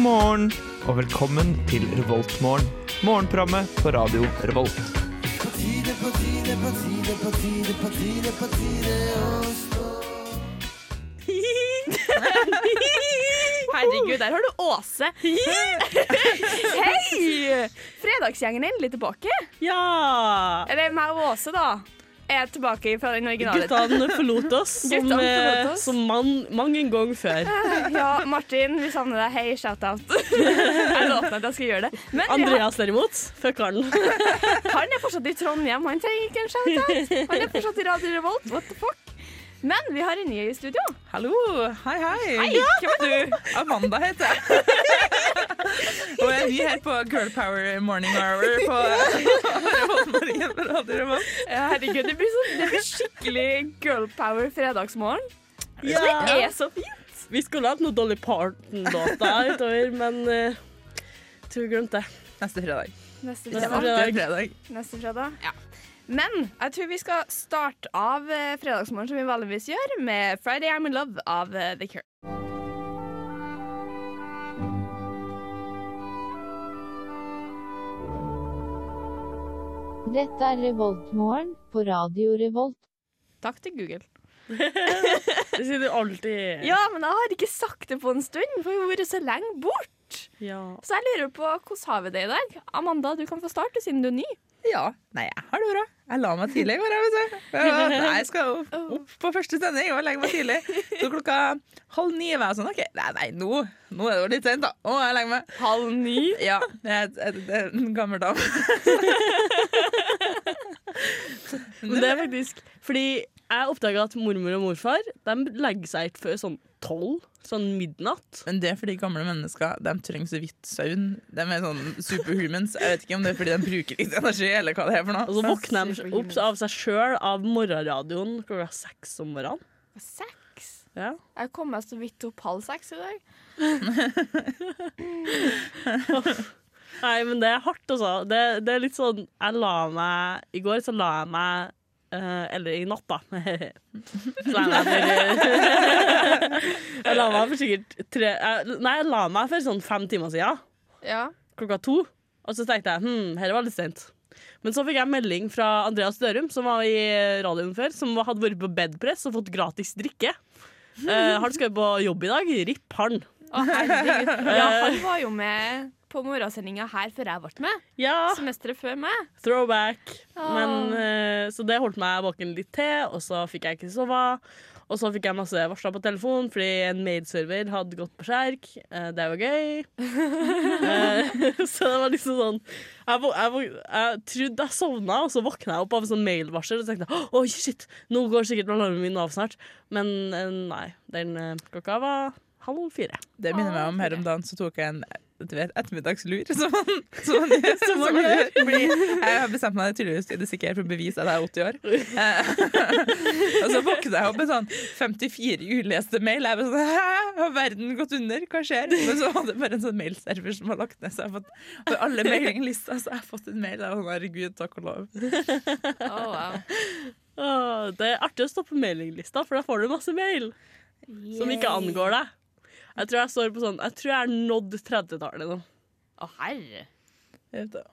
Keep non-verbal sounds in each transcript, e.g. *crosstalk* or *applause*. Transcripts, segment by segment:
God morgen og velkommen til Revoltmorgen. Morgenprogrammet på radio Revolt. *laughs* Herregud, der har du Åse. *laughs* Hei! Fredagsgjengen er endelig tilbake. Ja! Eller meg og Åse, da. Er tilbake fra den originale. Guttene forlot oss *laughs* som, forlot eh, oss. som man, mange ganger før. *laughs* Ja, Martin, vi savner deg. Hei, shout-out. *laughs* Jeg lovte at jeg skulle gjøre det. Men Andreas har, derimot, fuck han. han er fortsatt i Trondheim. Han trenger ikke en shout-out. Han er fortsatt i Radio Revolt. What the fuck? Men vi har en ny i studio. Hallo, hei hei. Hei, hvem er du? Amanda heter jeg. og jeg er ny her på Girl Power Morning Hour på. Ja, herregud, det blir, så, det blir skikkelig girl power fredagsmorgen. Ja. Det er så fint. Vi skulle hatt noe Dolly Parton-låter utover, men uh, tror vi glemte det. Neste fredag. Neste fredag. Neste fredag. Neste fredag. Ja. Men jeg tror vi skal starte av eh, fredagsmorgen som vi vanligvis gjør, med 'Friday I'm in Love' av eh, The Cure. Dette er Revoltmorgen på Radio Revolt. Takk til Google. *laughs* Det sier du alltid. Ja, men jeg har ikke sagt det på en stund, for vi har vært så lenge bort. Ja. Så jeg lurer på hvordan har vi det i dag? Amanda, du kan få starte siden du er ny. Ja. Nei, jeg har det bra. Jeg la meg tidlig i går, jeg. Ja, Jeg skal opp, på første sending og legge meg tidlig. Så klokka halv ni var jeg sånn OK, nei, nei nå, nå er det jo litt sent, da. Å, jeg legger meg. Halv ni. Ja, jeg, er en gammel dame. Det er faktisk fordi jeg oppdaga at mormor og morfar De legger seg ikke før sånn tolv. Sånn midnatt. Men det er fordi gamle mennesker De trenger så vidt søvn. De er sånn superhumans. Jeg vet ikke om det er fordi de bruker litt energi, eller hva det er for noe. Og så våkner de opp av seg sjøl av morgenradioen klokka seks om morgenen. Seks. Ja. Jeg kom meg så vidt opp halv seks i dag. *laughs* Nei, men det er hardt, altså. Det, det er litt sånn Jeg la meg I går så la jeg meg Eller i natt, da. jeg for Jeg la meg for sikkert tre Nei, jeg la meg for sånn fem timer siden. Ja. Klokka to. Og så tenkte jeg hm, dette var litt sent. Men så fikk jeg melding fra Andreas Dørum, som var i radioen før, som hadde vært på bedpress og fått gratis drikke. Uh, han skal jo på jobb i dag. Ripp han. Å, herregud. *laughs* Ja, han var jo med på morgensendinga her før jeg ble med. Ja. Semesteret før meg. Throwback. Åh. Men, uh, så det holdt meg våken litt til, og så fikk jeg ikke sove. Og så fikk jeg masse varsler på telefonen fordi en maidserver hadde gått på skjerk. Eh, det var gøy. *laughs* eh, *laughs* så det var liksom sånn jeg, jeg, jeg trodde jeg sovna, og så våkna jeg opp av en sånn mailvarsel og tenkte oi, shit, nå går sikkert alarmen min av snart. Men nei, den klokka var halv fire. Det minner meg om her om dagen så tok jeg en du vet, ettermiddagslur. *laughs* Som man, som man, gjør, Som man gjør. Fordi jeg har bestemt meg tydeligvis i det sikkert for å bevise at jeg er 80 år. Eh, *laughs* og så våkner jeg opp med sånn 54 uleste mail. Jeg var sånn, Hæ, har verden gått under? Hva skjer? Men så var det bare en sånn mailserver som var lagt ned. Så jeg har fått, for alle mailinglister så jeg har fått en mail. Og sånn, Herregud, takk og lov. *laughs* Oh, wow. oh, det er artig å stå på mailinglista, for da får du masse mail som ikke angår deg. Jeg tror jeg står på sånn Jeg tror jeg er nådd 30-tallet nå. Å, herre. Jeg vet det.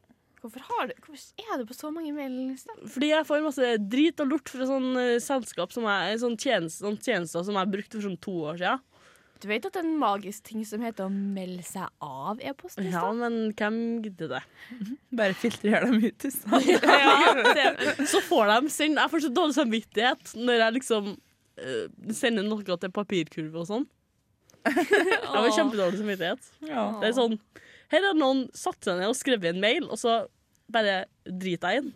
Hvorfor, har du, hvorfor er du på så mange mailinger? Fordi jeg får masse drit og lort fra sånn eh, selskap som jeg, sånn tjenester, sånn tjenester som jeg brukte for sånn to år siden. Du vet at det er en magisk ting som heter å melde seg av e-postlista? Ja, men hvem gidder det? *laughs* Bare filtrer dem ut i stedet. *laughs* Ja, det- Så får de sende Jeg får så dårlig samvittighet når jeg liksom eh, sender noe til papirkurve og sånn. *laughs* Jeg var kjempedårlig samvittighet. Ja. Det er sånn Her har noen satt seg ned og skrevet en mail, og så bare driter jeg inn.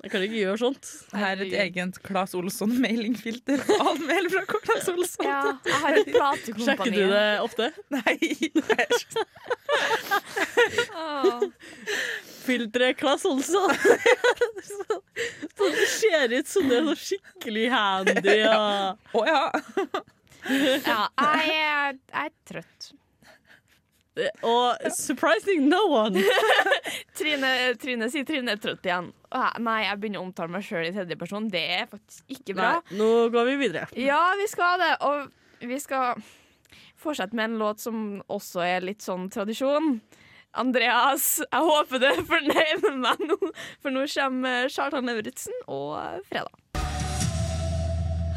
Jeg kan ikke gjøre sånt. Her er et eget Claes Olsson-mailingfilter. All mail fra Claes Olsson. ja, jeg har et platekompani. Sjekker du det ofte? Nei, nei. Åh. Filteret Claes Olsson. så, *laughs* så det ser ut som det er så skikkelig handy. Ja. Oh, *laughs* ja. Ja, jeg er, jeg er trøtt. Og surprising no one! *laughs* Trine, Trine sier Trine er trøtt igjen. Nei, jeg begynner å omtale meg sjøl i tredjeperson. Det er faktisk ikke bra. Nei, nå går vi videre. Ja, vi skal det. Og vi skal fortsette med en låt som også er litt sånn tradisjon. Andreas, jeg håper du er fornøyd med meg nå, for nå kommer Charlton Lauritzen og Fredag.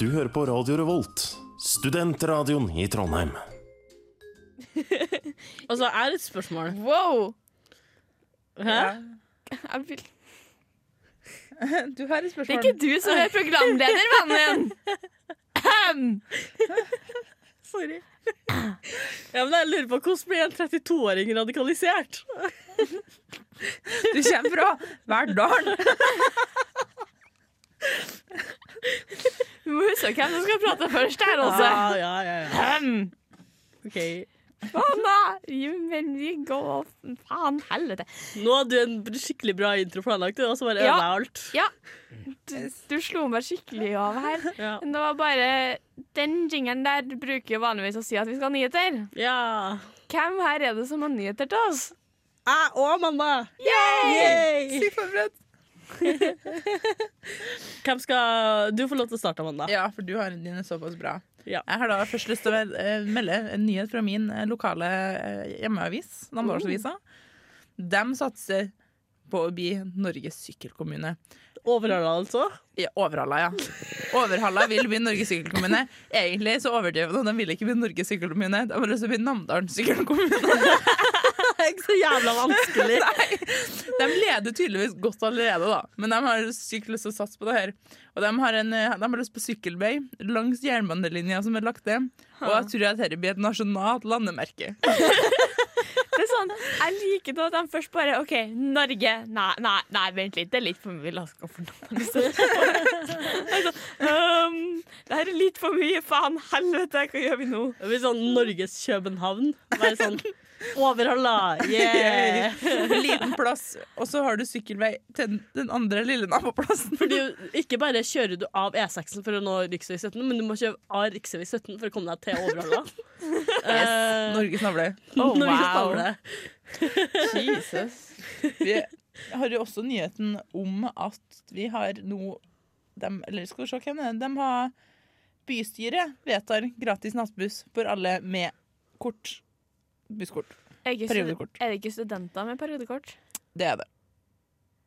Du hører på Radio Revolt, studentradioen i Trondheim. *laughs* Og så er det et spørsmål. Wow! Hæ? Jeg vil... *laughs* Du har et spørsmål. Det er ikke du som er programleder, vennen min! *laughs* Sorry. Ja, men jeg lurer på Hvordan blir en 32-åring radikalisert? Du kommer fra Verdalen. Vi må huske hvem som skal prate først her, altså. Ja, ja, ja, ja. Ahem. Ok. Faen, da! Men vi går Faen helvete. Nå hadde du en skikkelig bra intro planlagt, og så bare Ja. ødela jeg alt. Ja, du, du slo meg skikkelig av her. Ja. Men det var bare Den jingeren der bruker jo vanligvis å si at vi skal ha nyheter. ja. Hvem her er det som har nyheter til oss? Jeg og Amanda. Yay! Yay! *laughs* Hvem skal Du får lov til å starte, Amanda. Ja, for du har dine såpass bra. Ja. Jeg har da først lyst til å eh, melde en nyhet fra min eh, lokale eh, hjemmeavis, Namdalsavisa. De satser på å bli Norges sykkelkommune. Overhalla, altså? Ja, Overhalla, ja. Overhalla vil bli Norges sykkelkommune. Egentlig så overdriver de. De vil ikke bli Norges sykkelkommune. De har lyst til å bli Namdalen sykkelkommune. Ikke så jævla vanskelig. *laughs* De leder tydeligvis godt allerede, da. Men de har sykt lyst til å satse på det her. Og de har, en, eh, de har lyst på sykkelvei langs jernbanelinja som er lagt ned. Og jeg tror at dette blir et nasjonalt landemerke. *laughs* Det er sånn, Jeg liker det at de først bare OK, Norge. Nei, nei, nei vent litt. Det er litt for mye. Laska for. Altså, *laughs* um, det her er litt for mye. Faen helvete, hva gjør vi nå? Det blir sånn Norges København. Bare sånn Overhalla! Yeah! *laughs* Liten plass, og så har du sykkelvei til den andre lille naboplassen. Fordi Ikke bare kjører du av E6 for å nå rv. 17, men du må kjøre av rv. 17 for å komme deg til Overhalla. *laughs* Uh, Norges navle. Oh, Norges wow. navle. Jesus. Vi har jo også nyheten om at vi har nå dem, Eller skal vi se hvem det er? De har Bystyret vedtar gratis nattbuss for alle med kort. Busskort. Er det ikke er det ikke studenter med periodekort? Det er det.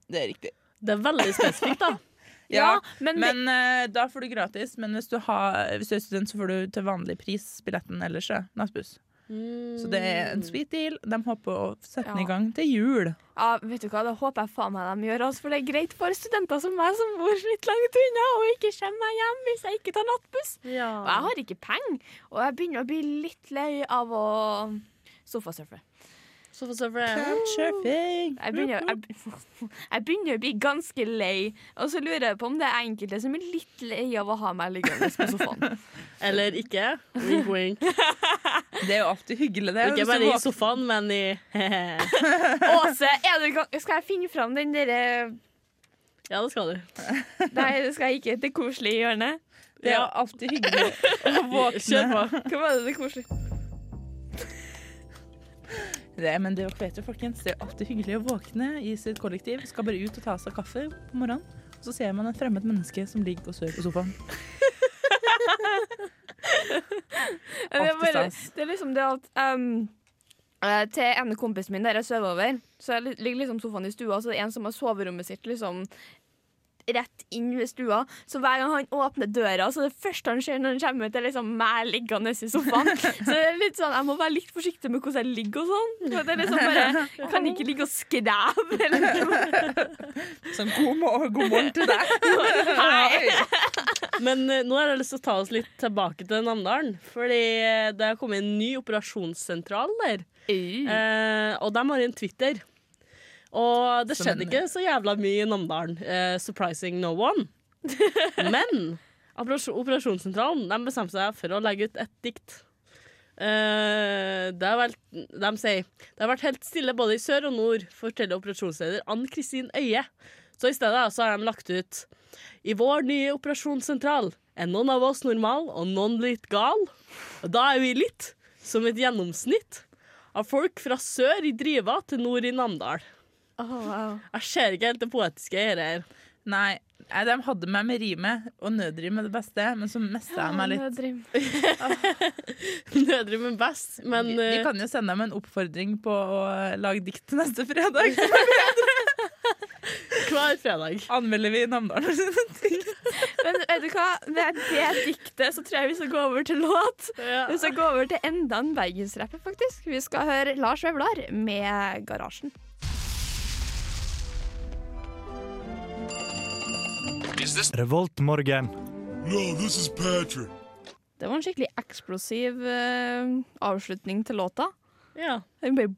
Det er riktig. Det er veldig spesifikt, da. *laughs* Ja, men, Men uh, da får du gratis. Men hvis du, har, hvis du er student, så får du til vanlig pris billetten ellers. ja, Nattbuss. Så det er en sweet deal. De håper å sette den Ja. i gang til jul. ja, vet du hva, Det håper jeg faen meg de gjør. Altså, for det er greit for studenter som meg, som bor litt langt unna og ikke kommer meg hjem hvis jeg ikke tar nattbuss. Og jeg har ikke penger, og jeg begynner å bli litt lei av å sofasurfe. Sofasurfer så. Couchsurfing. Jeg begynner, jeg, *laughs* jeg begynner å bli ganske lei, og så lurer jeg på om det er enkelte som er litt lei av å ha meg liggende på sofaen. *laughs* Eller ikke. Wink, wink. *laughs* Det er jo alltid hyggelig, det. Ikke bare i sofaen, men i Åse, er du, skal jeg finne fram den derre Ja, det skal du. Nei, det skal jeg ikke. Det koselige hjørnet. Det er Ja. alltid hyggelig å våkne. Kjør på. Hva var det det koselige? Det, men det vet jo, folkens, det er alltid hyggelig å våkne i sitt kollektiv. Skal bare ut og ta seg kaffe på morgenen. Og så ser man et fremmed menneske som ligger og sover på sofaen. *laughs* Det er, bare, det er liksom det at um, Til en kompisen min der jeg sover over, så jeg ligger liksom sofaen i stua, så det er en som har soverommet sitt liksom rett inn ved stua. Så hver gang han åpner døra, så det første han ser når han kommer ut, er liksom meg liggende i sofaen. Så det er litt sånn, jeg må være litt forsiktig med hvordan jeg ligger og sånn. Det er liksom bare, jeg kan ikke ligge og skreve. Sånn god, mo- god morgen til deg. *laughs* Hei. Men eh, nå har jeg lyst til å ta oss litt tilbake til Namdalen. Fordi eh, det har kommet en ny operasjonssentral der. Uh, og de har en Twitter. Og det skjedde ikke så jævla mye i Namdalen. Uh, surprising no one. *laughs* Men operasjonssentralen de bestemte seg for å legge ut et dikt. Uh, det har vært, de sier det har vært helt stille både i sør og nord, forteller operasjonsleder Ann Kristin Øie. Så i stedet så har de lagt ut I vår nye operasjonssentral er noen av oss normal og noen litt gal. Og da er vi litt som et gjennomsnitt av folk fra sør i Driva til nord i Namdal. Jeg ser ikke helt det poetiske i dette her. Nei, de hadde meg med rimet, og nødrim er det beste, men så mista jeg meg litt. Nødrim. *laughs* Nødrim er best, men vi, vi, kan jo sende dem en oppfordring på å lage dikt til neste fredag. *laughs* *laughs* hver fredag. Anmelder vi Namdalen. Men vet du hva? Med det diktet så tror jeg vi skal gå over til låt. Vi skal gå over til enda en bergensrapper, faktisk. Vi skal høre Lars Vevlar med Garasjen. Revoltmorgen. Det var en skikkelig eksplosiv uh, avslutning til låta. Ja. Den bare.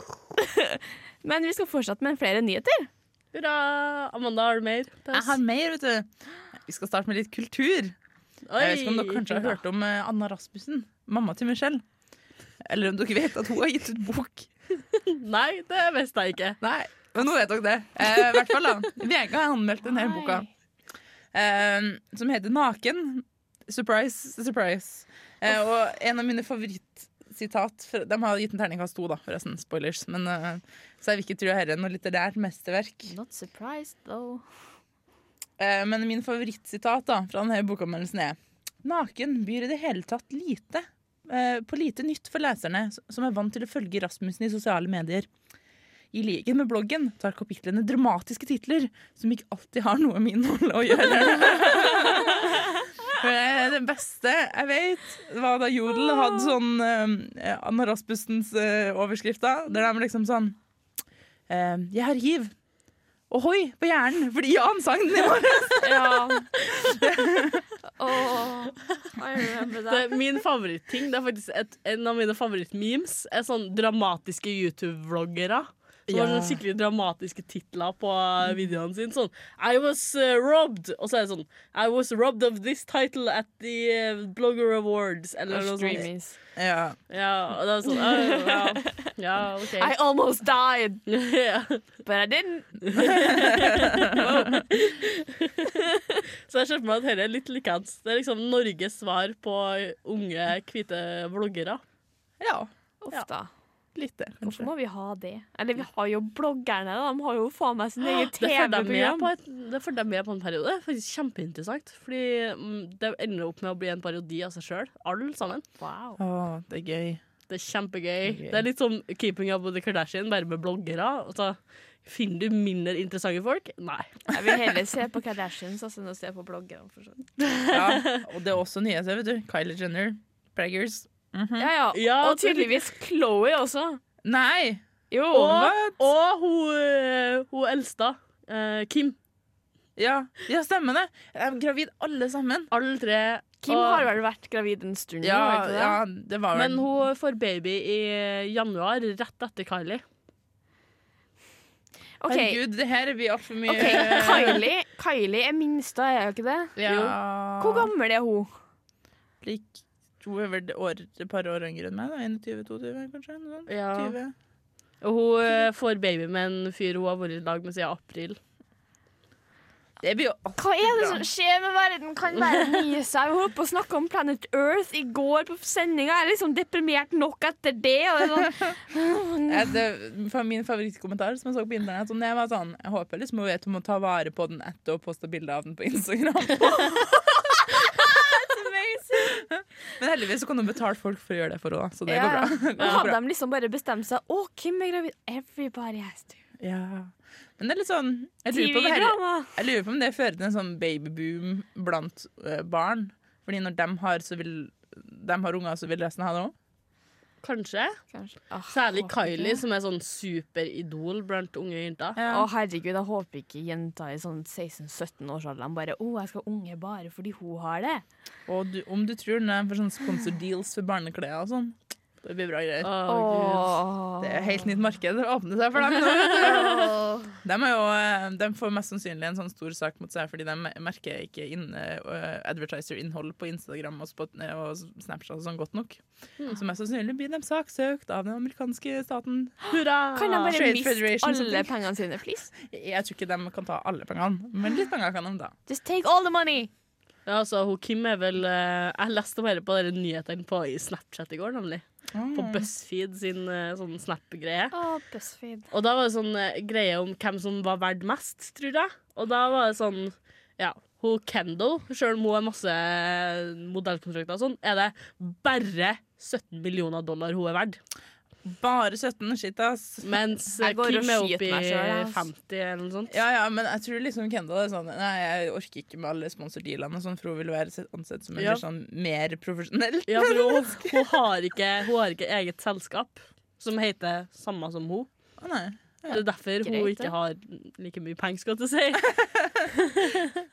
*laughs* Men vi skal fortsette med flere nyheter. Hurra! Amanda, har du mer? Jeg har mer, vet du. Vi skal starte med litt kultur. Jeg vet ikke om dere kanskje har hørt om eh, Anna Rasmussen, mamma til Michelle. Eller om dere vet at hun har gitt ut bok. *laughs* Nei, det visste jeg ikke. Nei, men nå vet dere det. Eh, hvert fall da. *laughs* VG har anmeldt denne boka, eh, som heter Naken. Surprise, surprise. Eh, og en av mine favorittsitat De har gitt en terningkast to, da, forresten. Spoilers. Men, eh, så jeg vil ikke tro er noe litterært mesterverk. Not surprised, though. Eh, men min favorittsitat da, fra denne bokanmeldelsen er Naken byr i det hele tatt lite eh, på lite nytt for leserne som er vant til å følge Rasmussen i sosiale medier. I likhet med bloggen tar kapitlene dramatiske titler som ikke alltid har noe med innholdet å gjøre. *laughs* Eh, Det beste jeg vet, var da Jodel hadde sånn eh, Anna Rasmussens eh, overskrifter, der de liksom sånn eh, Jeg har hiv. Ohoi på hjernen, fordi Jan sang den i morgen. *laughs* Ja. *laughs* oh, Det er min favoritting. Det er faktisk et, En av mine favorittmemes er sånn dramatiske YouTube-vloggere. Som har var sånne skikkelig dramatiske titler på eh, videoene sine. Sånn I was uh, robbed. Og så er det sånn I was robbed of this title at the uh, Blogger Awards. Eller noe sånt. Ja. Ja, og det er sånn «Å, wow. ja, okay. I almost died, *laughs* ja. but I didn't. *laughs* Så jeg ser for meg at dette er litt likens. Det er liksom Norges svar på unge, hvite vloggere. ja. Ofte. da. Litt det, Hvorfor må vi ha det? Eller vi har jo bloggerne, da. De har jo faen meg sin egen Det får dem med TV-program. det får de med på en periode. Det er faktisk kjempeinteressant. Fordi mm, det ender opp med å bli en parodi av seg sjøl. Alle sammen. Wow. Å, det er gøy. Det er kjempegøy. Det er gøy. Det er litt som Keeping Up with the Kardashian, bare med bloggere. Altså, finner du mindre interessante folk? Nei. Jeg vil heller se på Kardashians altså, enn å se på bloggerne. Sånn. Ja. Og det er også nyheter, vet du. Kylie Jenner, Mhm. ja, ja. Ja, Og tydeligvis Chloé også. Nei! Jo. Og, og hun, øh, hun eldste, Uh, Kim. Ja. ja, stemmer det. Jeg er gravid alle sammen. Alle tre. Kim og- har vel vært gravid en stund? Ja, det? ja det var vel Men hun får baby i januar, rett etter Kylie. Okay. Herregud, det her blir altfor mye okay. Kylie, Kylie er minste, er hun ikke det? Ja. Hvor gammel er hun? Lik, hun er vel et år, par år yngre enn meg. da 21-22, kanskje? Noe sånt. Ja. 20. Og hun øh, får baby med en fyr hun har vært i lag med siden april. Det blir jo Hva er det som skjer med verden? Kan verden gi seg? Vi holdt på å snakke om Planet Earth i går på sendinga. Jeg er liksom deprimert nok etter det. Og det sånn, *laughs* Ja, det min favorittkommentar som jeg så på internett. sånn, det var sånn, jeg håper liksom hun vet hun må ta vare på den etter å poste bilde av den på Instagram. *laughs* Men heldigvis så kan hun betale folk for å gjøre det for henne. Så det Ja. *laughs* går bra. Det hadde de liksom bare bestemt seg. Å, Kim er gravid. Everybody has to. Ja. Men det er litt sånn jeg lurer, på om det her, jeg lurer på om det fører til en sånn babyboom blant uh, barn. Fordi når de har, så vil, de har unger, så vil resten ha det òg. Kanskje. Kanskje. Ah, Særlig Kylie, ikke. Som er sånn superidol blant unge jenter. Å, herregud, jeg håper ikke jenter i sånn 16-17-årsalderen bare Å, jeg skal ha unge bare fordi hun har det. Og du, om du tror når de får sånn sponsor deals for barneklær og sånn, Det blir bra greier. Åh. Det er helt nytt marked å åpne seg for dem. nå. *laughs* De, er jo, eh, de får mest sannsynlig en sånn stor sak mot seg fordi de merker ikke inn, uh, advertiser-innhold på Instagram og, Spot, eh, og Snapchat og sånn godt nok. Så mest sannsynlig blir de saksøkt av den amerikanske staten. Hurra! Kan de bare Trade miste Federation, alle pengene sine, please? Jeg tror ikke de kan ta alle pengene, men litt penger kan de da. Just take all the money! Ja, altså, hun Kim er vel Jeg leste bare på dere nyhetene på Snapchat i går, nemlig. På BuzzFeed sin eh, sånn Snap-greie. Oh, BuzzFeed. Og da var det sånn eh, greie om hvem som var verdt mest, tror jeg. Og da var det sånn Ja, hun Kendal, sjøl om hun har masse modellkontrakter og sånn, er det bare 17 millioner dollar hun er verdt. Bare 17, shit ass. Mens Jeg går Kim er oppe i 50 eller noe sånt. Ja, ja, men jeg tror liksom Kendal er sånn Nei, jeg orker ikke med alle sponsordealene og sånn, for hun vil være ansett som en Ja. sånn mer profesjonell. Ja, for hun, hun, har ikke, hun har ikke eget selskap som heter samme som hun. Å, nei. Det er derfor hun ikke det. har like mye penger, skal jeg si. *laughs*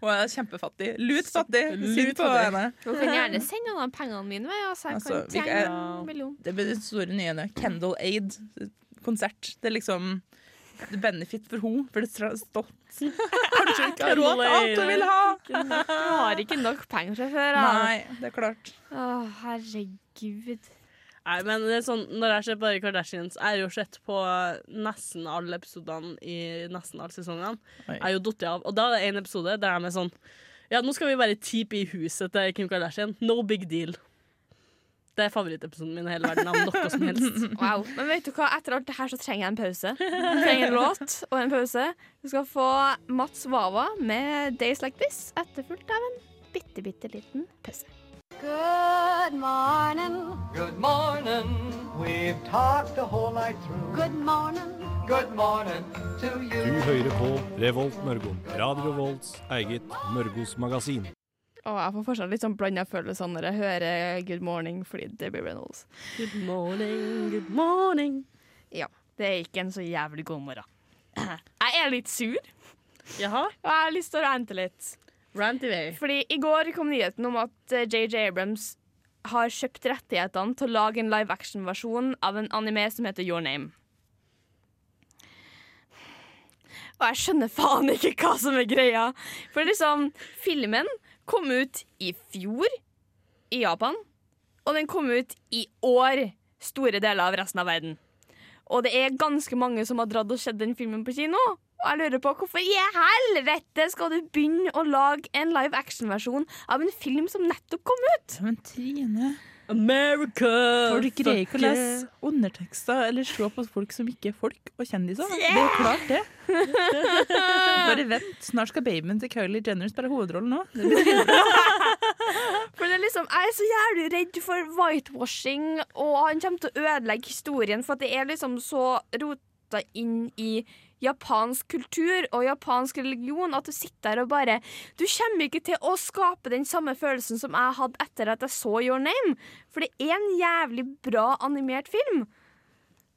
Hun er kjempefattig. Lut fattig. Lut Synd på henne. Hun kan gjerne sende noen av pengene mine. med, Altså, jeg Altså, kan vi tjene en million. Det blir den store nyheten. Kendal Aid konsert. Det er liksom benefit for henne, for det er stolt. *laughs* Kanskje ikke har råd til alt hun vil ha. Hun har ikke nok penger fra før. Nei, det er klart. Å, herregud. Nei, men det er sånn, Når jeg ser på Kardashians Jeg har jo sett på nesten alle episodene i nesten alle sesongene. Oi. Jeg er jo datt av. Og da er det en episode der de er sånn Ja, nå skal vi bare tipe i huset til Kim Kardashian. No big deal. Det er favorittepisoden min i hele verden av noe som helst. *laughs* Wow. Men vet du hva? etter alt det her så trenger jeg en pause. Jeg trenger en låt og en pause. Du skal få Mats Wawa med 'Days Like This', etterfulgt av en bitte, bitte liten pause. Good morning. Good morning. We've talked the whole night through. Good morning. Good morning to Du hører på Revolt Mørgo. Radio Revolts eget Mørgos magasin. Og jeg får fortsatt litt sånn blanda følelser når jeg hører 'Good Morning' fordi det blir Reynolds. Good morning, good morning. Ja, det er ikke en så jævlig god morgen. *clears throat* Jeg er litt sur, Jaha, og jeg har lyst til å rante litt. rant i vei. Fordi i går kom nyheten om at eh, JJ Abrams har kjøpt rettighetene til å lage en live action-versjon av en anime som heter Your Name. Og jeg skjønner faen ikke hva som er greia. For liksom, filmen kom ut i fjor i Japan, og den kom ut i år store deler av resten av verden. Og det er ganske mange som har dratt og sett den filmen på kino. Og jeg lurer på hvorfor i helvete skal du begynne å lage en live action-versjon av en film som nettopp kom ut? Ja, Men Trine, America! folk greier ikke å lese undertekster eller se på folk som ikke er folk og kjendiser. Det er klart, det. *laughs* Bare vent. Snart skal babyen til Kylie Jenner spille hovedrollen òg. *laughs* For det er liksom, Jeg er så jævlig redd for whitewashing, og han kommer til å ødelegge historien, for at det er liksom så rota inn i japansk kultur og japansk religion at du sitter der og bare Du kommer ikke til å skape den samme følelsen som jeg hadde etter at jeg så Your Name. For det er en jævlig bra animert film.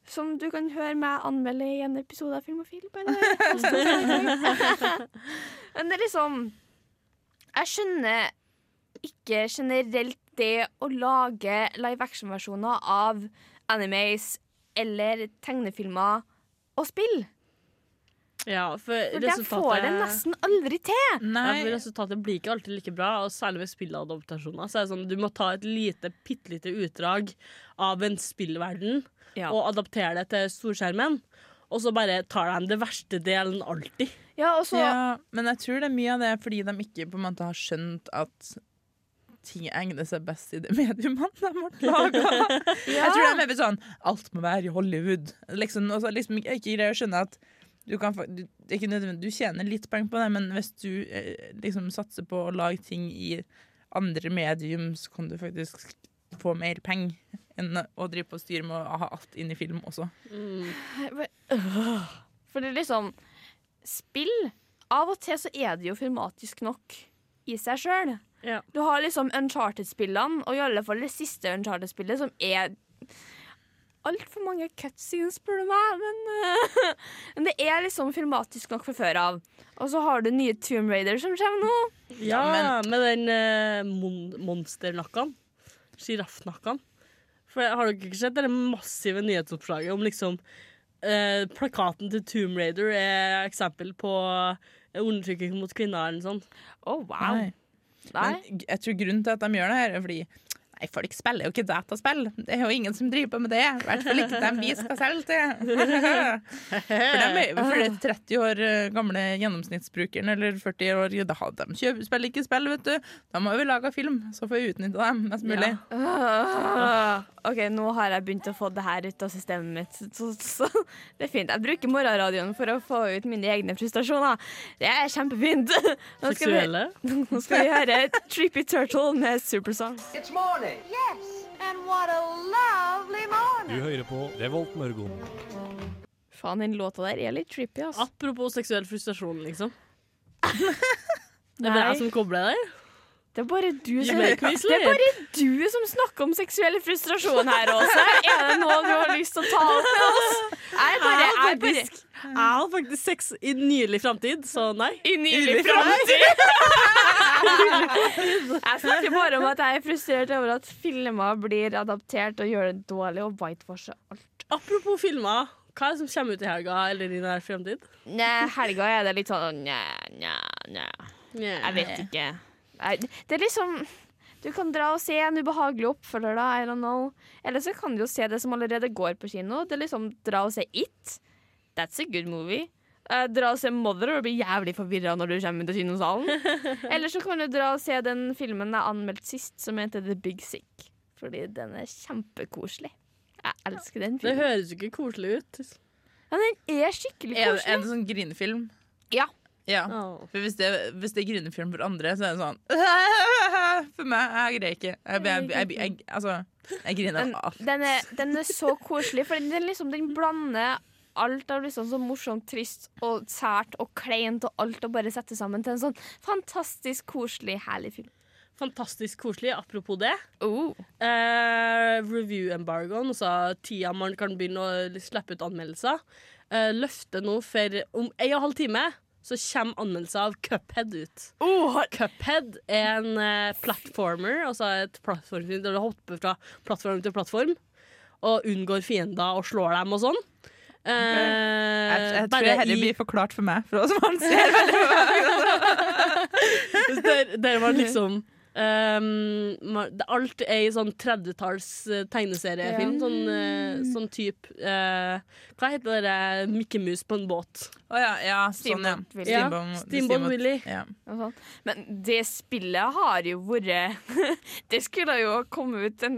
Som du kan høre meg anmelde i en episode av Filmofil. og Film. *laughs* *laughs* Men det er liksom Jeg skjønner ikke generelt det å lage live action-versjoner av animes eller tegnefilmer og spill. Ja, for, For de får det nesten aldri til. Ja, for resultatet blir ikke alltid like bra, og særlig ved spilladaptasjoner. Så er det sånn, du må ta et lite, bitte lite utdrag av en spillverden Ja. og adaptere det til storskjermen. Og så bare tar de det verste delen alltid. Ja, og så ja, men jeg tror det er mye av det fordi de ikke på en måte har skjønt at ting egner seg best i det mediumet de ble laga. *laughs* Jeg tror de er mer sånn Alt må være i Hollywood. Liksom, og så liksom jeg ikke greier å skjønne at du kan du, ikke nødvendig, du tjener litt penger på det, men hvis du eh, liksom satser på å lage ting i andre medium, så kan du faktisk få mer penger enn å drive på og styre med å ha alt inn i film også. For det er liksom Spill Av og til så er det jo filmatisk nok i seg sjøl. Ja. Du har liksom Uncharted-spillene, og i alle fall det siste Uncharted-spillet, som er altfor mange cutscenes, spør du meg. Men, uh, *laughs* men det er liksom filmatisk nok fra før av. Og så har du nye Tomb Raider som kommer nå. Ja, men- med den uh, mon monsternakken. Sjiraffnakken. For Har dere ikke sett det massive nyhetsoppslaget om liksom uh, Plakaten til Tomb Raider er eksempel på undertrykking mot kvinner eller noe sånt. Å, wow. Nei. Nei. Men jeg tror grunnen til at de gjør det her, er fordi Nei, folk spiller jo ikke dataspill. Det er jo ingen som driver på med det. I hvert fall ikke dem vi skal selge til. *laughs* For de er, for det 30 år eh, gamle gjennomsnittsbrukeren eller 40 år da har De kjøper, spiller ikke spill, vet du. Da må vi lage film, så får vi utnytte dem mest mulig. Ja. OK, nå har jeg begynt å få det her ut av systemet mitt, så, så *laughs* det er fint. Jeg bruker morgenradioen for å få ut mine egne frustrasjoner. Det er kjempefint. *laughs* Nå skal vi, nå skal vi høre Trippy Turtle med Supersong. It's morning. Yes, and what a lovely morning. Du hører på Revolt Mørgon. Faen, den låta der er litt trippy, altså. Apropos seksuell frustrasjon, liksom. *laughs* Det er jeg som kobler der. Det er bare du som, det er bare du som snakker om seksuell frustrasjon her, Åse. Er det noe du har lyst til å ta opp med oss? Jeg er bare, jeg er bare Jeg har faktisk sex i nylig framtid, så nei. i nylig framtid. *laughs* Jeg snakker bare om at jeg er frustrert over at filmer blir adaptert og gjør det dårlig og whitewasher alt. Apropos filmer, hva er det som kommer ut i helga eller i nær fremtid? Nei, helga er det litt sånn nja, nja, nja. Jeg vet ikke. Det er liksom Du kan dra og se en ubehagelig oppfølger, da. I don't know. Eller så kan du jo se det som allerede går på kino. Det er liksom Dra og se It. That's a good movie. Uh, dra og se Mother og bli jævlig forvirra når du kommer til kinosalen. *laughs* Eller så kan du dra og se den filmen jeg anmeldte sist, som heter The Big Sick. Fordi den er kjempekoselig. Jeg elsker den filmen. Det høres jo ikke koselig ut. Ja, den er skikkelig koselig. Er det, er det sånn grinefilm? Ja. Ja. Oh. For hvis det, hvis det er grinefilm for andre, så er det sånn *laughs* For meg, jeg greier ikke. Jeg, jeg, jeg, jeg, altså, jeg griner Den, alt. den, er, den er så koselig, for den, liksom, den blander alt av liksom så morsomt, trist og sært og kleint og alt og bare sette sammen til en sånn fantastisk koselig, herlig film. Fantastisk koselig. Apropos det. Oh. Eh, Review-embargoen, altså tida man kan begynne å slippe ut anmeldelser, eh, løfte nå for om en og en halv time så kommer anmeldelser av Cuphead ut. Cuphead er en eh, platformer, altså et plattformspill der du hopper fra plattform til plattform og unngår fiender og slår dem og sånn. Eh, Jeg, jeg tror det i- blir forklart for meg, for oss man ser veldig *laughs* der, der var liksom um, Alt er i sånn 30-talls tegneseriefilm. tegneseriefilm. Sånn, uh, sånn type uh, Hva heter det der Mikke Mus på en båt? Å ja, ja, sånn, ja. Steamboat Willie. Ja, Steamboat- Steamboat Willie. Ja. Men det spillet har jo vært *laughs* Det skulle jo komme ut en,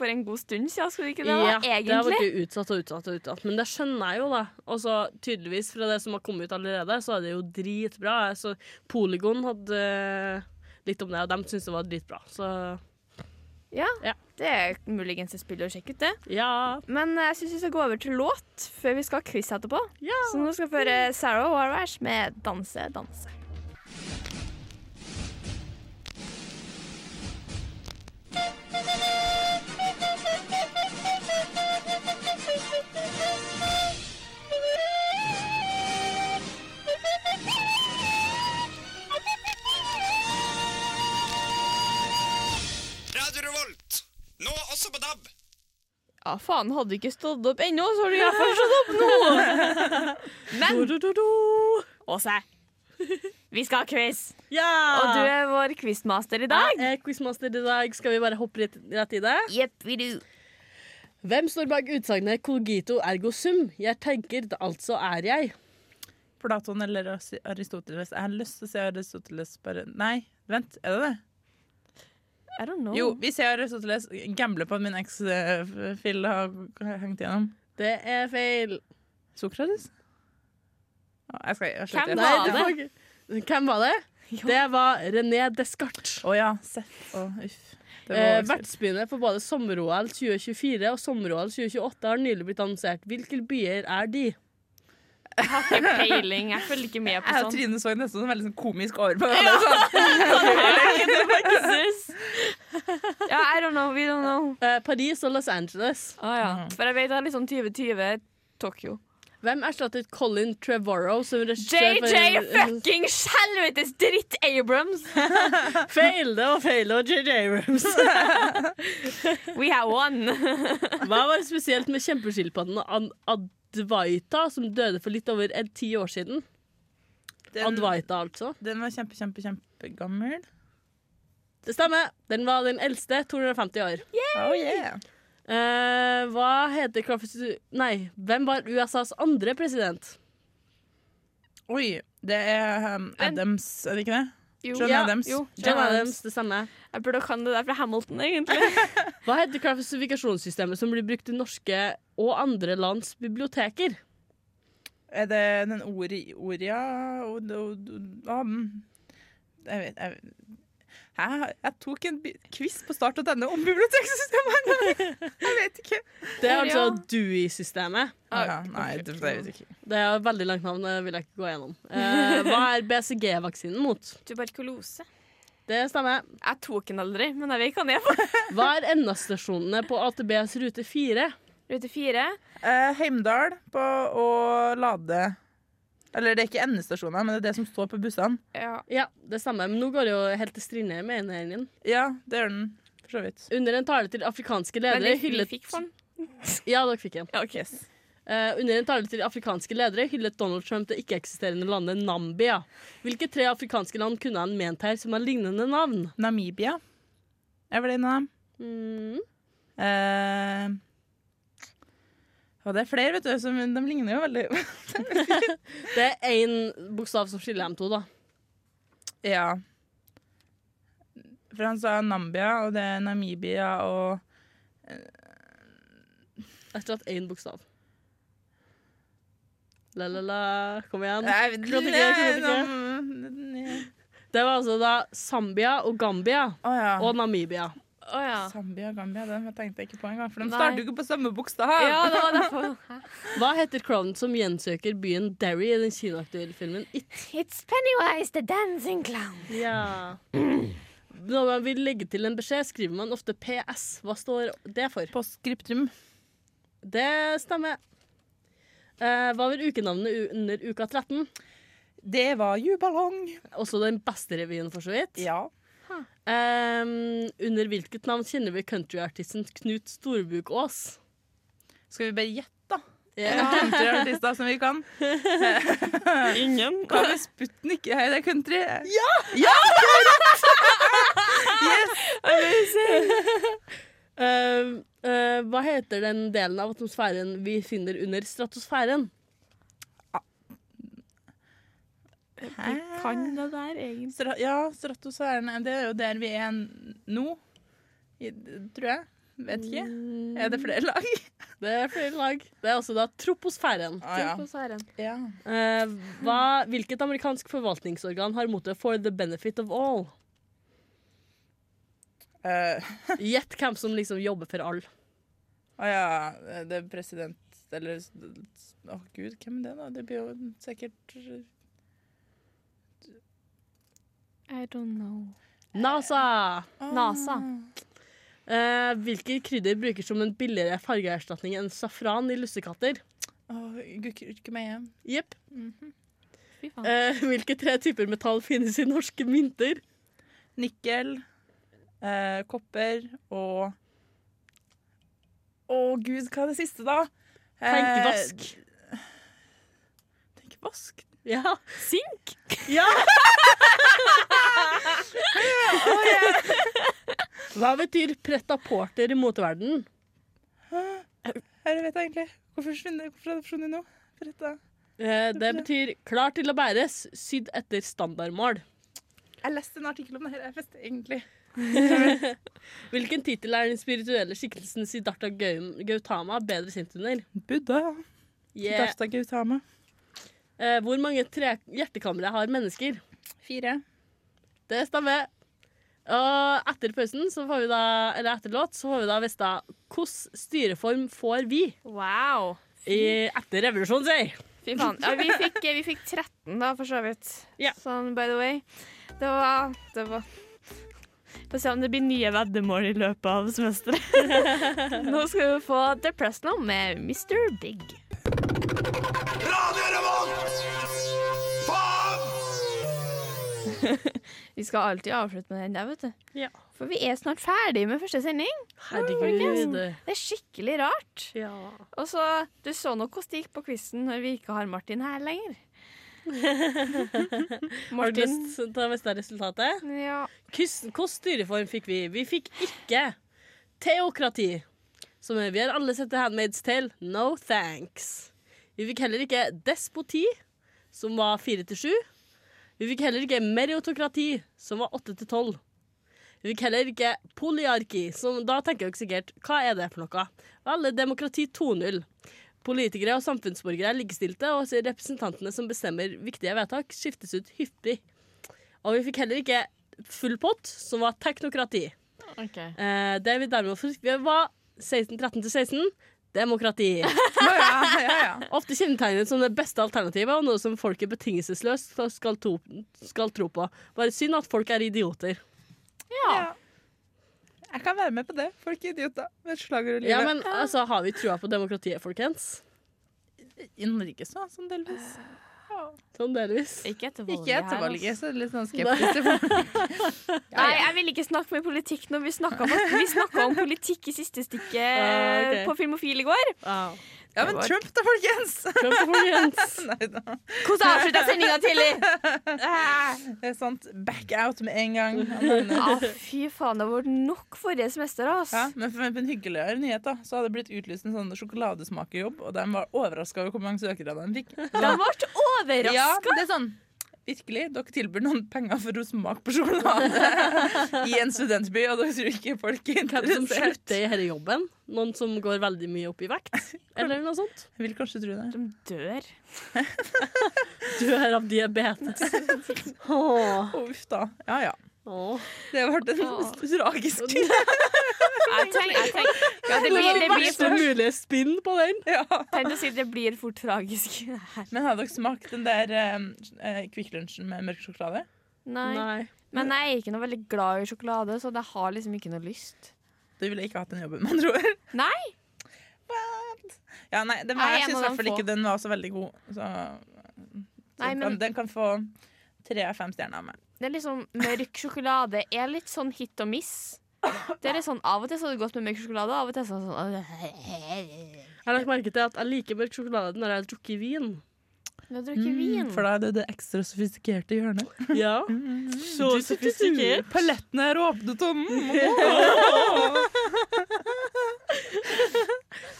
for en god stund siden, skulle ikke det? da? Ja, det har vært utsatt og utsatt og utsatt. Men det skjønner jeg jo, da. Og så tydeligvis fra det som har kommet ut allerede, så er det jo dritbra. Så Polygon hadde eh, litt om det, og de syntes det var dritbra. Så Ja, Ja. det er muligens et spill å sjekke ut, det. ja. Men jeg syns vi skal gå over til låt før vi skal ha quiz etterpå. ja. Så nå skal vi høre Sarah Warwash med 'Danse, danse'. Ja, faen, hadde du ikke stått opp ennå, så har du iallfall stått opp nå! *laughs* Men. Åse, vi skal ha quiz. ja. Og du er vår quizmaster i dag. Jeg er quizmaster i dag. Skal vi bare hoppe rett, rett i det? Yep, vi do. Hvem står bak utsagnet 'cogito ergo sum'? Jeg tenker, altså er jeg. Platon eller Ari- Aristoteles. Jeg har lyst til å si Aristoteles bare Nei, vent, er det det? I don't know. Jo, vi ser Aristoteles. Gambler på at min eks-fill har hengt igjennom. Det er feil. Sokrates? Jeg skal, jeg. Hvem var det det? var Hvem var det? Det var René Descartes. Å ja, Seff. Oh, uff. Eh. Vertsbyene for både sommer-OL 2024 og sommer-OL 2028 har nylig blitt annonsert. Hvilke byer er de? Jeg har ikke peiling. Jeg følger ikke med på sånt. sånn. Trine så nesten sånn veldig sånn komisk over på hverandre. *laughs* Quizzes. Ja, I don't know. We don't know. Uh, Paris og Los Angeles. Ah, ja. For jeg vet det er liksom 2020 Tokyo. Hvem erstattet Colin Trevorrow som regissør JJ fucking helvetes dritt Abrams! *laughs* Feil! Det feilde feil. Og JJ Abrams. *laughs* We have one. Hva var det spesielt med kjempeskilpadden Ad- Advaita, som døde for litt over en ti år siden? Den, Advaita, altså. den var kjempe, kjempe, kjempegammel. Det stemmer. Den var den eldste. 250 år. Oh, yeah. Eh, hva heter Crawford Nei, hvem var USAs andre president? Oi, det er um, Adams, er det ikke det? Jo. John Ja, Adams. jo. John Adams, det samme. Jeg burde kan det der fra Hamilton, egentlig. *laughs* Hva heter klassifikasjonssystemet som blir brukt i norske og andre lands biblioteker? Er det den Ori, Oria og, od, od, um, Jeg vet jeg, jeg, jeg tok en quiz på start.no om biblioteksystemet *laughs* en gang! Jeg vet ikke. Det er altså. Dewey-systemet. Ja. Nei, det, vet jeg ikke. Det er veldig langt navn, det vil jeg ikke gå gjennom. Eh, hva er BCG-vaksinen mot? Tuberkulose. Det stemmer. Jeg tok den aldri, men jeg vet hva den er for. *laughs* Hva er endestasjonene på AtBs rute 4? Rute 4? Eh, Heimdal på å lade Eller det er ikke endestasjoner, men det er det som står på bussene. Ja. Ja, det stemmer. Men nå går det jo helt til Strindheim med ene din. Ja, det gjør den. For så vidt. Under en tale til afrikanske ledere hyllet. *laughs* Ja, dere fikk en. Ja, okay. Uh, under en tale til afrikanske ledere hyllet Donald Trump det ikke-eksisterende landet Nambia. Hvilke tre afrikanske land kunne han ment her som har lignende navn? Namibia er vel en av dem. Mm. Uh, og det er flere, vet du, som de ligner jo veldig. *laughs* Det er én bokstav som skiller dem to, da. ja. For han sa Nambia, og det er Namibia og Etter at én bokstav. La-la-la, kom igjen. Det var altså da Zambia og Gambia ja. og Namibia. Oh, ja. Zambia og Gambia, det tenkte jeg ikke på engang. For de Nei. starter jo ikke på samme bokstav. Ja, det var derfor. *laughs* Hva heter klovnen som gjensøker byen Derry i den kinoaktuelle filmen It? It's Pennywise the dancing clown. Ja. Når man vil legge til en beskjed, skriver man ofte PS. Hva står det for? Postskriptum. Det stemmer. Eh, hva var ukenavnet under uka 13? Det var juballong. Også den beste revyen, for så vidt. Ja. Eh, under hvilket navn kjenner vi countryartisten Knut Storbukås? Skal vi bare gjette, da? Ja. Countryartister som vi kan. *laughs* Ingen. Hva med Sputnik? Er det country? Ja! *laughs* Eh, eh, hva heter den delen av atmosfæren vi finner under stratosfæren? Vi kan det der, egentlig. Stra ja, stratosfæren. Det er jo der vi er nå, I, tror jeg. Vet ikke. Er det flere lag? *laughs* Det er flere lag. Det er altså da troposfæren. Ah, ja. Troposfæren. ja. Uh, hva, hvilket amerikansk forvaltningsorgan har mottoet 'for the benefit of all'? Eh, *laughs* Gjett hvem som liksom jobber for alle. Å ja, det er president Eller Å gud, hvem er det, da? Det blir jo sikkert I don't know. NASA! NASA. Eh, hvilke krydder brukes som en billigere fargeerstatning enn safran i lussekatter? Å, Gurkemeie. Jepp. Mm -hmm. Eh, hvilke tre typer metall finnes i norske mynter? Nikkel, eh, kopper og Å gud, hva er det siste, da? Eh, Tenkevask. Tenkevask? Ja. Sink? ja. *laughs* Hva betyr pretta porter i moteverdenen? Jeg vet jeg egentlig. Hvorfor har det forsvunnet nå? Pretta. Eh, det betyr klar til å bæres, sydd etter standardmål. Jeg leste en artikkel om det her. Jeg visste egentlig. *laughs* Hvilken tittel er den spirituelle skikkelsen Siddhartha Gautama bedre kjent under? Buddha. Yeah. Siddhartha Gautama. Eh, hvor mange tre hjertekamre har mennesker? Fire. Det stemmer. Og etter pausen, så får vi da, eller etter låt, så får vi da vite hvilken styreform får vi Wow. i, etter revolusjonen, si. Fy faen. Ja, vi fikk, vi fikk 13, da, for så vidt. Yeah. Sånn, by the way. Det var, det var få se om det blir nye veddemål i løpet av semesteret. *laughs* Nå skal vi få The Now med Mr. Big. *laughs* Vi skal alltid avslutte med den der, vet du. Ja. For vi er snart ferdig med første sending. Herregud. Det er skikkelig rart. Ja. Og så, Du så nok hvordan det gikk på quizen når vi ikke har Martin her lenger. *laughs* Til å vite resultatet? Ja. Hvilken styreform fikk vi? Vi fikk ikke teokrati. Som vi har alle sett The Handmaid's Tale. No thanks. Vi fikk heller ikke despoti, som var fire til sju. Vi fikk heller ikke meriotokrati, som var åtte til tolv. Vi fikk heller ikke polyarki, som da tenker dere sikkert hva er det for noe? Vel, demokrati 2.0. Politikere og samfunnsborgere er likestilte, og representantene som bestemmer viktige vedtak, skiftes ut hyppig. Og vi fikk heller ikke full pott, som var teknokrati. Eh, det vi derimot fikk, var 16, 13 til 16. Demokrati. *laughs* Ofte kjennetegnet som det beste alternativet, og noe som folket betingelsesløst skal, skal tro på. Bare synd at folk er idioter. Ja. Jeg kan være med på det. Folk er idioter. Med slager og livet. Ja, men altså, Har vi trua på demokratiet, folkens? I Norge så, sånn delvis. Sånn delvis. Ikke etter valget. Ikke etter her, valget, altså. så er det litt sånn skeptisk folk. *laughs* Nei, jeg vil ikke snakke med politikk når vi snakka om, om politikk i siste stikket Ah, okay. på Filmofil i går. Ja, men Trump da, folkens! Trump da, folkens. *laughs* Hvordan avslutta sendinga tidlig? *laughs* Det er sant. Back out med en gang. Ja, fy faen, det har vært nok forrige semester. ass. Ja, men for for en hyggeligere nyhet da, så hadde det blitt utlyst en sånn sjokoladesmakerjobb, og de var overraska over hvor mange søkere de fikk. De ble overraska! Ja, det er sånn Virkelig, dere tilbyr noen penger for å smake på sjokolade *laughs* i en studentby, og dere tror ikke folk er interessert. Hvem som slutter i denne jobben? Noen som går veldig mye opp i vekt? Eller noe sånt? Jeg vil kanskje tro det. De dør. *laughs* Dør av diabetes. *laughs* Åh. Uff da. Ja, ja. Åh. Det har vært en tragisk Jeg tenker, det blir, det blir mulige spinn på den. ja. Tenkte å si det blir fort tragisk. Men har dere smakt den der eh, Kvikk Lunsjen med mørk sjokolade? Nei. Nei. Men jeg er ikke noe veldig glad i sjokolade, så jeg har liksom ikke noe lyst. Du ville ikke hatt den jobben, man tror. Nei! Ja, nei, den var, jeg syns i hvert fall ikke den var så veldig god. Så, så Nei, men- den kan få tre av fem stjerner av meg. Det er liksom Mørk sjokolade er litt sånn hit og miss. Det er litt sånn Av og til så er det godt med mørk sjokolade, av og til så er det sånn Jeg har lagt merke til at jeg liker mørk sjokolade når jeg har drukket vin. Du har drukket vin. For da er det det ekstra sofistikerte hjørnet. Ja. *laughs* Så sofistikert. Palettene er åpne, Tom! *laughs*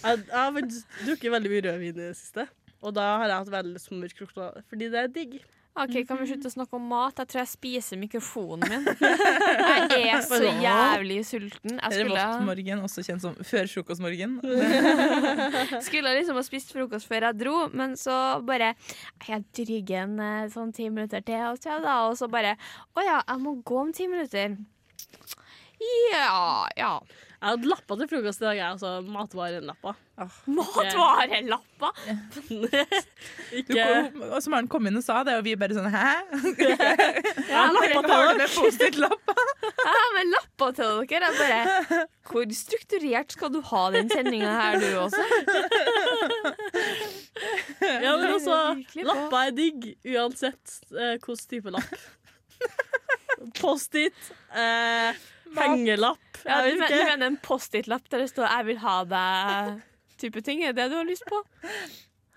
Jeg, jeg har faktisk drukket veldig mye rødvin i det siste. Og da har jeg hatt veldig mørk sjokolade. Fordi det er digg. OK, kan vi slutte å snakke om mat? Jeg tror jeg spiser mikrofonen min. *laughs* Jeg er så jævlig sulten. Jeg skulle, Revoltmorgen, også kjent som før frokostmorgen. *laughs* *laughs* skulle liksom ha spist frokost før jeg dro, men så bare Jeg drygger en eh, sånn ti minutter til, og så, da, og så bare Å ja, jeg må gå om ti minutter. Ja, ja. Jeg hadde lappa til frokost i dag, jeg. Altså. Matvarelappa! *laughs* Du Ikke kom, og så Maren kom inn og sa det, og vi bare sånn Hæ? *laughs* *laughs* Ja, lappa til dere. har med lapper til dere. Jeg bare Hvor strukturert skal du ha den sendinga her, du også? Ja, men også Lappa bra. er digg uansett eh, hvilken type lapp. Post-it, eh, hengelapp Ja, du, men, du mener en Post-It-lapp der det står 'Jeg vil ha deg' type ting? Er det det du har lyst på?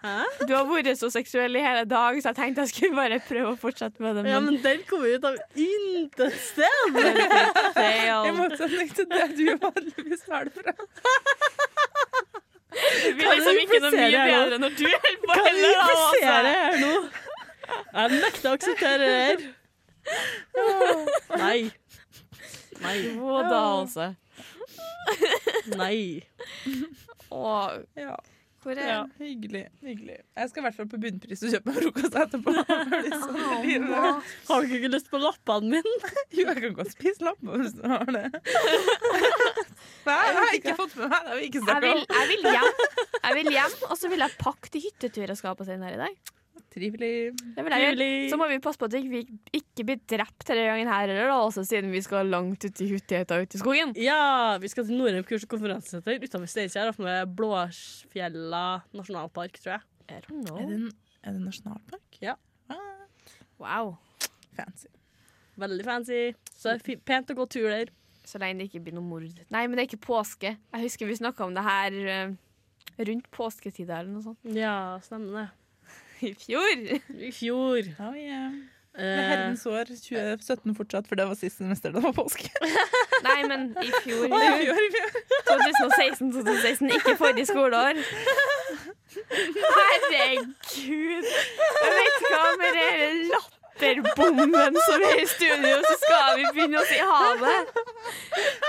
Hæ? Du har vært så seksuell i hele dag, så jeg tenkte jeg skulle bare prøve å fortsette med det. Ja, Men men den kommer ut av intet sted! *laughs* I motsetning til det du vanligvis har det fra. Det blir liksom ikke noe mye bedre når du holder på Kan vi implisere altså. her nå? Jeg nekter å akseptere det her. *laughs* Nei. Nei. Jo da, altså. Nei. Og Ja, hvor er Ja. hyggelig. hyggelig. Jeg skal i hvert fall på bunnpris og kjøpe meg frokost etterpå. Fordi sånn er livet. Har du ikke lyst på lappene mine? *laughs* Jo, jeg kan godt spise lapper hvis du har det. *laughs* Nei, jeg har ikke fått med meg det. har vi ikke jeg snakket vil, om. jeg vil hjem, Jeg vil hjem og så vil jeg pakke til hyttetur jeg skal på senere i dag. Trivelig. Så må vi passe på at vi ikke blir drept denne gangen her heller, da, også siden vi skal langt ut i huttigheta ute i skogen. Ja, vi skal til Norheim kurs og konferansesenter utenfor Steinkjer. Med Blåfjella nasjonalpark, tror jeg. Er det, en- er det nasjonalpark? Ja. Ah, Wow. fancy. Veldig fancy. Så det er pent å gå tur der. Så lenge det ikke blir noe mord. Nei, men det er ikke påske. Jeg husker vi snakka om det her eh, rundt påsketida eller noe sånt. Ja, stemmer det. *laughs* I fjor. I fjor. Oh, yeah. Eh, er herrens år 2017 fortsatt, for det var sist semester. Det var påske. *laughs* Nei, men i fjor. Oh, i fjor, i fjor. *laughs* 2016-2016, ikke forrige skoleår. Herregud! Jeg vet hva med den latterbomben som er i studio, så skal vi begynne å si ha det.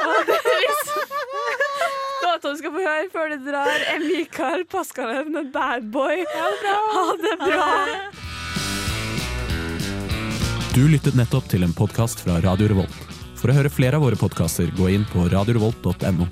Og det er liksom Låta du skal få høre før du drar, er Mikael Paskalev med Bad Boy. Ha det bra. Du lyttet nettopp til en podkast fra Radio Revolt. For å høre flere av våre podkaster, gå inn på radiorevolt.no.